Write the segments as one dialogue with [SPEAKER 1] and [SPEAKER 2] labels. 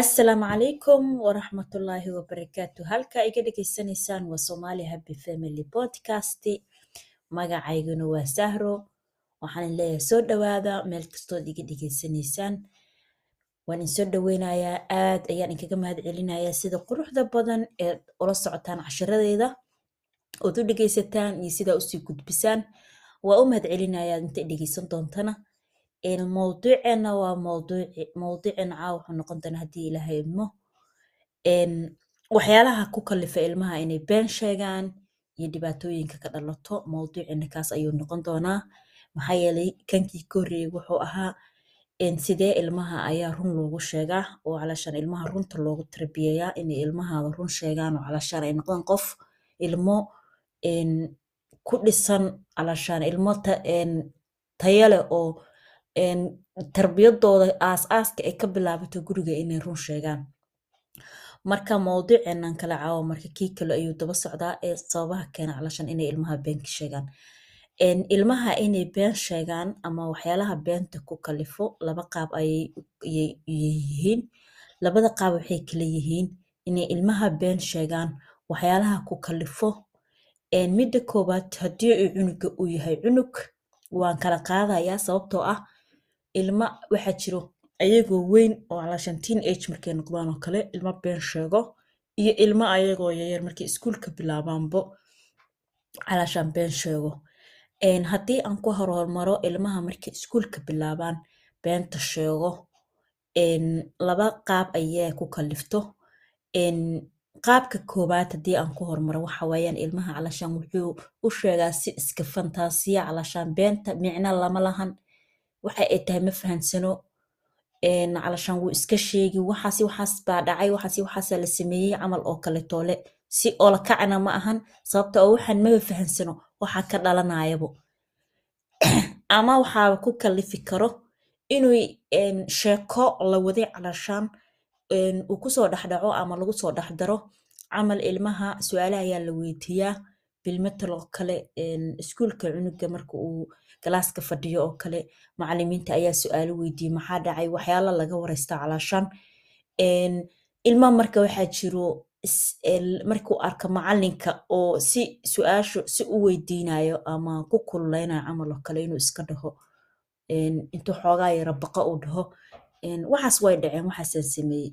[SPEAKER 1] Asalaamu calaykum waraxmatullaahi wabarakaatu halka iga dhageysanaysaan waa Somali Happy Family Podcast magacayguna waa Sahro. Waxaan leeyahay soo dhawaada meel kastood iga dhageysanaysaan waan insoo dhaweynayaa aad ayaan inkaga mahad celinayaa sida quruxda badan ee ula socotaan cashiradeeda ood u dhegeysataan iyo sidaa u sii gudbisaan. Waa u mahad celinayaa inta dhegeysan doontana een mowduuceena waa mowduuci mowduuceena caawa wuxuu noqon doonaa haddii ilaahay idmo waxyaalaha ku kalifa ilmaha inay been sheegaan iyo dhibaatooyinka ka dhalato mowduuceena kaas ayuu noqon doonaa. Maxaa yeelay kankii ka horreeyay wuxuu ahaa sidee ilmaha ayaa run loogu sheegaa oo calashaan ilmaha runta loogu tarbiyeeyaa inay ilmahaada run sheegaan oo calashaan ay noqdaan qof ilmo ku dhisan calashaan ilmo ta een tayo leh oo tarbiyadooda aas-aaska ay ka bilaabato guriga inay run sheegaan. Marka mowduuceenan kala caawa marka kii kale ayuu daba socdaa ee sababaha keena calashaan inay ilmaha been ka sheegaan. Ilmaha inay been sheegaan ama waxyaalaha beenta ku kalifo laba qaab ayay labada qaab waxay kala yihiin inay ilmaha been sheegaan waxyaalaha ku kalifo. Midda koowaad haddii uu cunuga uu yahay cunug waan kala qaadayaa sababtoo ah ilma waxaa jiro ayagoo weyn oo calashaan teenage markay noqdaan oo kale ilma been sheego iyo ilmo ayagoo yaryar markay iskuulka bilaabaanbo calashaan been sheego. Haddii aan ku hormaro ilmaha markay iskuulka bilaabaan beenta sheego laba qaab ayaa ku kalifto. Qaabka koowaad haddii aan ku hormaro waxa weeyaan ilmaha calashaan wuxuu u sheegaa si iska fantaasiya calashaan beenta micno lama lahan waxa ay tahay ma fahansano een calashaan wuu iska sheegi waxaas waxaas baa dhacay waxaas iyo waxaasaa la sameeyey camal oo kale toole. Si oola kacna ma ahan sababta oo waxaan maba fahansano waxaa ka dhalanayabo ama waxaaba ku kalifi karo inuu sheeko la waday calashaan uu ku soo dhex dhaco ama lagu soo dhex daro camal ilmaha su'aalo ayaa la weydiiyaa bilmatal oo kale iskuulka cunuga marka uu galaaska fadhiyo oo kale macalimiinta ayaa su'aalo weydiiya maxaa dhacay? Waxyaalo laga wareystaa calashaan een ilma marka waxaa jiro markuu arko macalinka oo si su'aashu si u weydiinayo ama ku kululeynayo camal oo kale inuu iska dhaho intuu xoogaa yara baqa uu dhaho waxaas way dhaceen waxaasaan sameeyey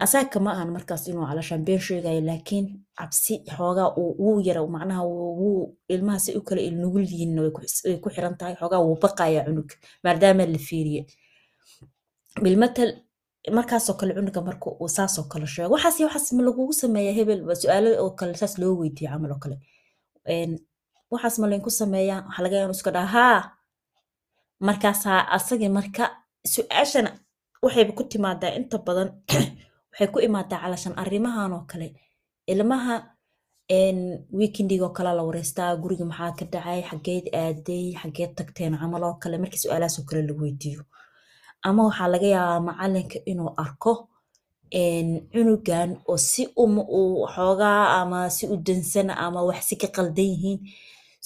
[SPEAKER 1] asaga kama ahan markaas inuu calashaan been sheegayo laakiin cabsi xoogaa uu wuu yara macnaha wuu ilmaha say u kala ilnugul yihiinna way ku xiran tahay xoogaa wuu baqayaa cunuga maadaama la fiiriye bilmatal markaasoo kale cunuga marka uu saasoo kale sheego waxaas waxaas ma lagugu hebel su'aalo oo kale saas loo weydiiyo camal oo kale. Waxaas ma sameeyaa waxaa laga yaabaa inuu iska dhaho haa asagii marka su'aashana waxayba ku timaadaa inta badan waxay ku imaadaa calashaan arrimahan oo kale. Ilmaha oo kale la wareystaa guriga maxaa ka dhacay xageed aaday xageed tagteen camal oo kale markii su'aalahaas oo kale la weydiiyo. Ama waxaa laga yaabaa macalinka inuu arko cunugan oo si uu xoogaa ama si u dansan ama wax si ka qaldan yihiin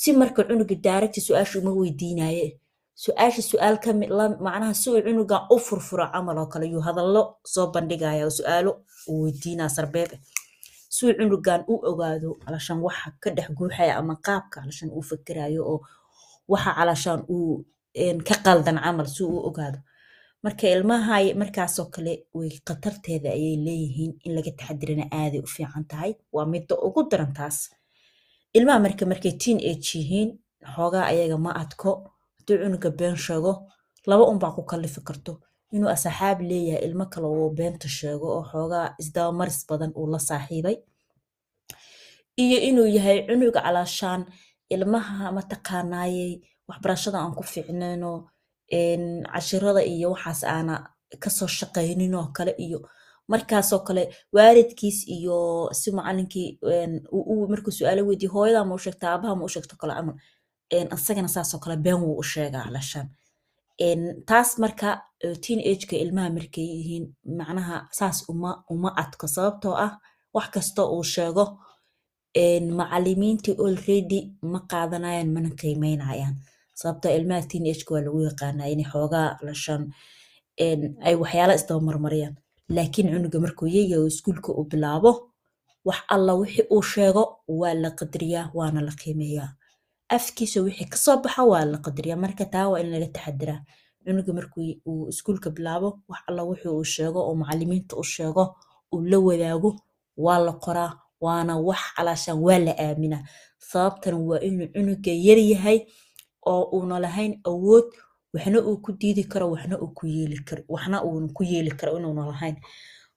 [SPEAKER 1] si marka cunuga daaragti su'aasha uma weydiinaye su'aasha su'aal ka mid la macnaha si uu cunugan u furfuro camal oo kale yuu hadallo soo bandhigaya oo su'aalo uu weydiinaa sarbeeb eh si uu cunugan u ogaado calashaan waxa ka dhex guuxaya ama qaabka calashaan uu fakerayo oo waxa calashaan uu ka qaldan camal si uu ogaado. Marka ilmaha markaasoo kale way khatarteeda ayay leeyihiin in laga taxadirana aaday u fiican tahay. Waa midda ugu daran taas ilmaha marka markay teenage yihiin xoogaa ayaga ma adko hadduu cunuga been sheego. Laba un baa ku kalifi karto. Inuu asxaab leeyahay ilmo kale oo beenta sheego oo xoogaa isdaba maris badan uu la saaxiibay. Iyo inuu yahay cunuga calashaan ilmaha mataqaanaayey waxbarashada aan ku fiicnayno cashirada iyo waxaas aana ka soo shaqaynin oo kale iyo markaasoo kale waalidkiis iyo si macalinkii uu markuu su'aalo weydiiyo hooyadaa ma u sheegtaa aabaha ma u sheegto kale camal een asagana saasoo kale been wuu u sheegaa calashaan een taas marka teenage-ka ilmaha markay yihiin macnaha saas uma uma adko sababtoo ah wax kasta uu sheego macalimiintii already ma qaadanayaan mana qiimeynayaan sababtoo ilmaha teenage-ka waa lagu yaqaanaa inay xoogaa calashaan een ay waxyaalo isdaba marmariyaan laakiin cunuga markuu yeeyahay oo iskuulka uu bilaabo wax alla wixii uu sheego waa la qadariyaa waana la qiimeeyaa afkiisa wixii ka soo baxa waa la qadariyaa. Marka taa waa in laga taxadiraa cunuga markuu uu iskuulka bilaabo wax alla wixii uu sheego oo macalimiinta u sheego uu la wadaago waa la qoraa waana wax calaashaan waa la aaminaa. Sababtan waa inuu cunuga yar yahay oo uuna lahayn awood waxna uu ku diidi karo waxna uu ku yeeli karo waxna uuna ku yeeli karo inuuna lahayn.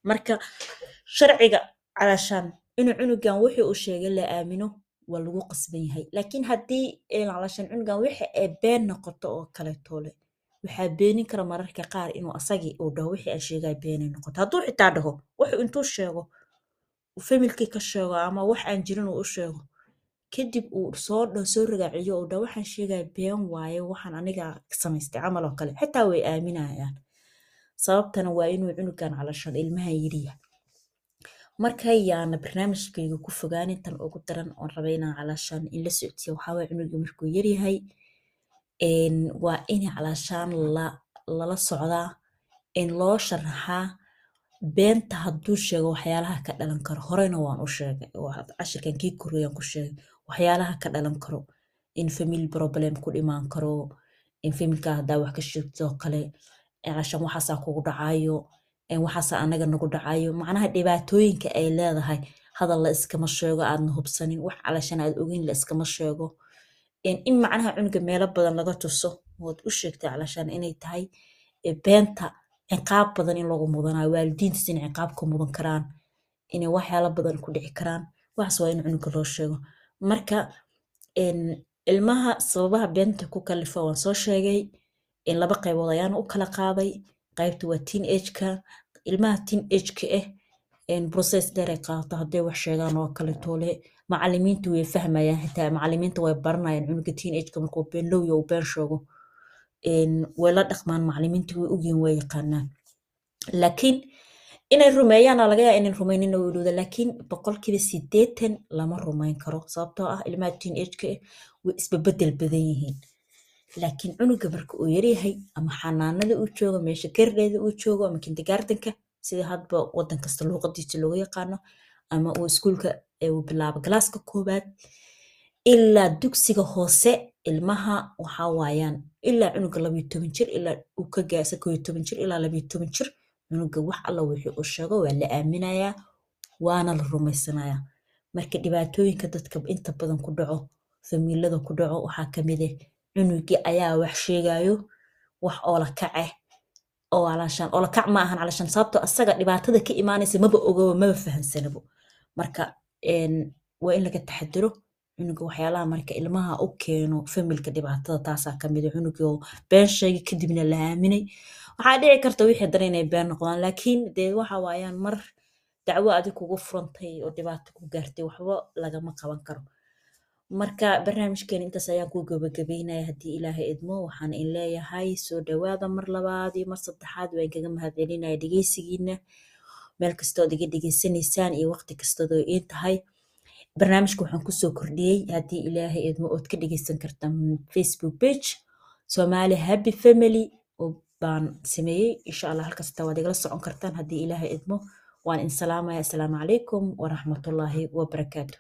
[SPEAKER 1] Marka sharciga calaashaan inuu cunugan wixii uu sheegay la aamino waa lagu qasban yahay. Laakiin haddii calaashaan cunugan wixii ay been noqoto oo kaleetoole waxaa beenin kara mararka qaar inuu asagii uu dhaho wixii aan sheegaya beenay noqoto. Hadduu xitaa dhaho wuxuu intuu sheego familkii ka sheego ama wax aan jirin uu u sheego kadib uu soo dho soo ragaaciyo uu dhaho waxaan sheegaya been waaye waxaan aniga samaystay camal oo kale. Xitaa way aaminayaan. Sababtana waa inuu cunugan calashaan ilmahan yiriya marka yaana barnaamijkayga ku fogaanin tan ugu daran oon rabay inaan calashaan in la socodsiyo waxaa waye cunuga markuu yaryahay waa in calaashaan lala socdaa in loo sharaxaa beenta hadduu sheego waxyaalaha ka dhalan karo. Horeyna waan u sheegay cashirkan kii koreyaan ku sheegay. Waxyaalaha ka dhalan karo in family problem ku dhimaan karo in familka haddaa wax ka sheegtoo kale calaashaan waxaasaa kugu dhacayo waxaasaa anaga nagu dhacayo macnaha dhibaatooyinka ay leedahay hadal la iskama sheego aadna hubsanin. Wax calaashaan aad ogeyn la iskama sheego. In macnaha cunuga meelo badan laga tuso ood u sheegtay calaashaan inay tahay beenta ciqaab badan in lagu mudanayo waalidiintas inay ciqaab mudan karaan inay waxyaalo badan ku dhici karaan. Waxaas waa in cunuga loo sheego. Marka ilmaha sababaha beenta ku kalifa waan soo sheegay in laba qaybood ayaana u kala qaaday. Qaybta waa teen ageka ilmaha teen ageka ah process dheer ay qaadato hadday wax sheegaan oo kale toole macalimiintu way fahmayaan xitaa macalimiinta way baranayaan cunuga teen ageka markuu beenlowya uu been sheego way la dhaqmaan macalimiinta way ogyihiin way yaqaanaan. Laakiin inay rumeeyaana laga yaa inay rumaynin way laakiin boqolkiiba sideetan lama rumayn karo. Sababtoo ah ilmaha teen ageka ah way isbabedel badan yihiin laakiin cunuga marka uu yaryahay ama xanaanada uu joogo meesha kardheeda uu joogo ama kindergartenka sida hadba wadan kasta luuqadiisa looga yaqaano ama uu iskuulka uu bilaabo galaaska koobaad ilaa dugsiga hoose ilmaha waxaa waayaan ilaa cunuga labayo toban jir ilaa uu ka gaasa koo iyo toban jir ilaa labayo toban jir cunuga wax alla wixii uu sheego waa la aaminayaa waana la rumaysanayaa. Marka dhibaatooyinka dadka inta badan ku dhaco famiilada ku dhaco waxaa ka mid ah cunugii ayaa wax sheegayo wax oola kace oo alashaan oola kac ma ahan alashaan sababtoo asaga dhibaatada ka imaanaysa maba ogobo maba fahansanabo marka waa in laga taxadiro cunuga waxyaalaha marka ilmaha u keeno familka dhibaatada taasaa ka mid ah oo been sheegay kadibna la aaminay. Waxaa dhici karta wixii dana inay been noqdaan laakiin dee waxa waayaan mar dacwo adig kugu furantay oo dhibaato ku gaartay waxba lagama qaban karo marka barnaamijkeena intaas ayaan ku gabagabeynaya haddii ilaahay idmo waxaan in leeyahay soo dhawaada mar labaad iyo mar saddexaad waan kaga mahadcelinaya dhegeysigiina meel kastood iga dhegeysanaysaan iyo waqti kastood oo iin tahay barnaamijka waxaan ku soo kordhiyey haddii ilaahay idmo ood ka dhegeysan kartaan facebook page somali happy family baan sameeyey. Insha allah halkasta waad igala socon kartaan haddii ilaahay idmo waan in salaamaya calaykum waraxmatullaahi wabarakaatu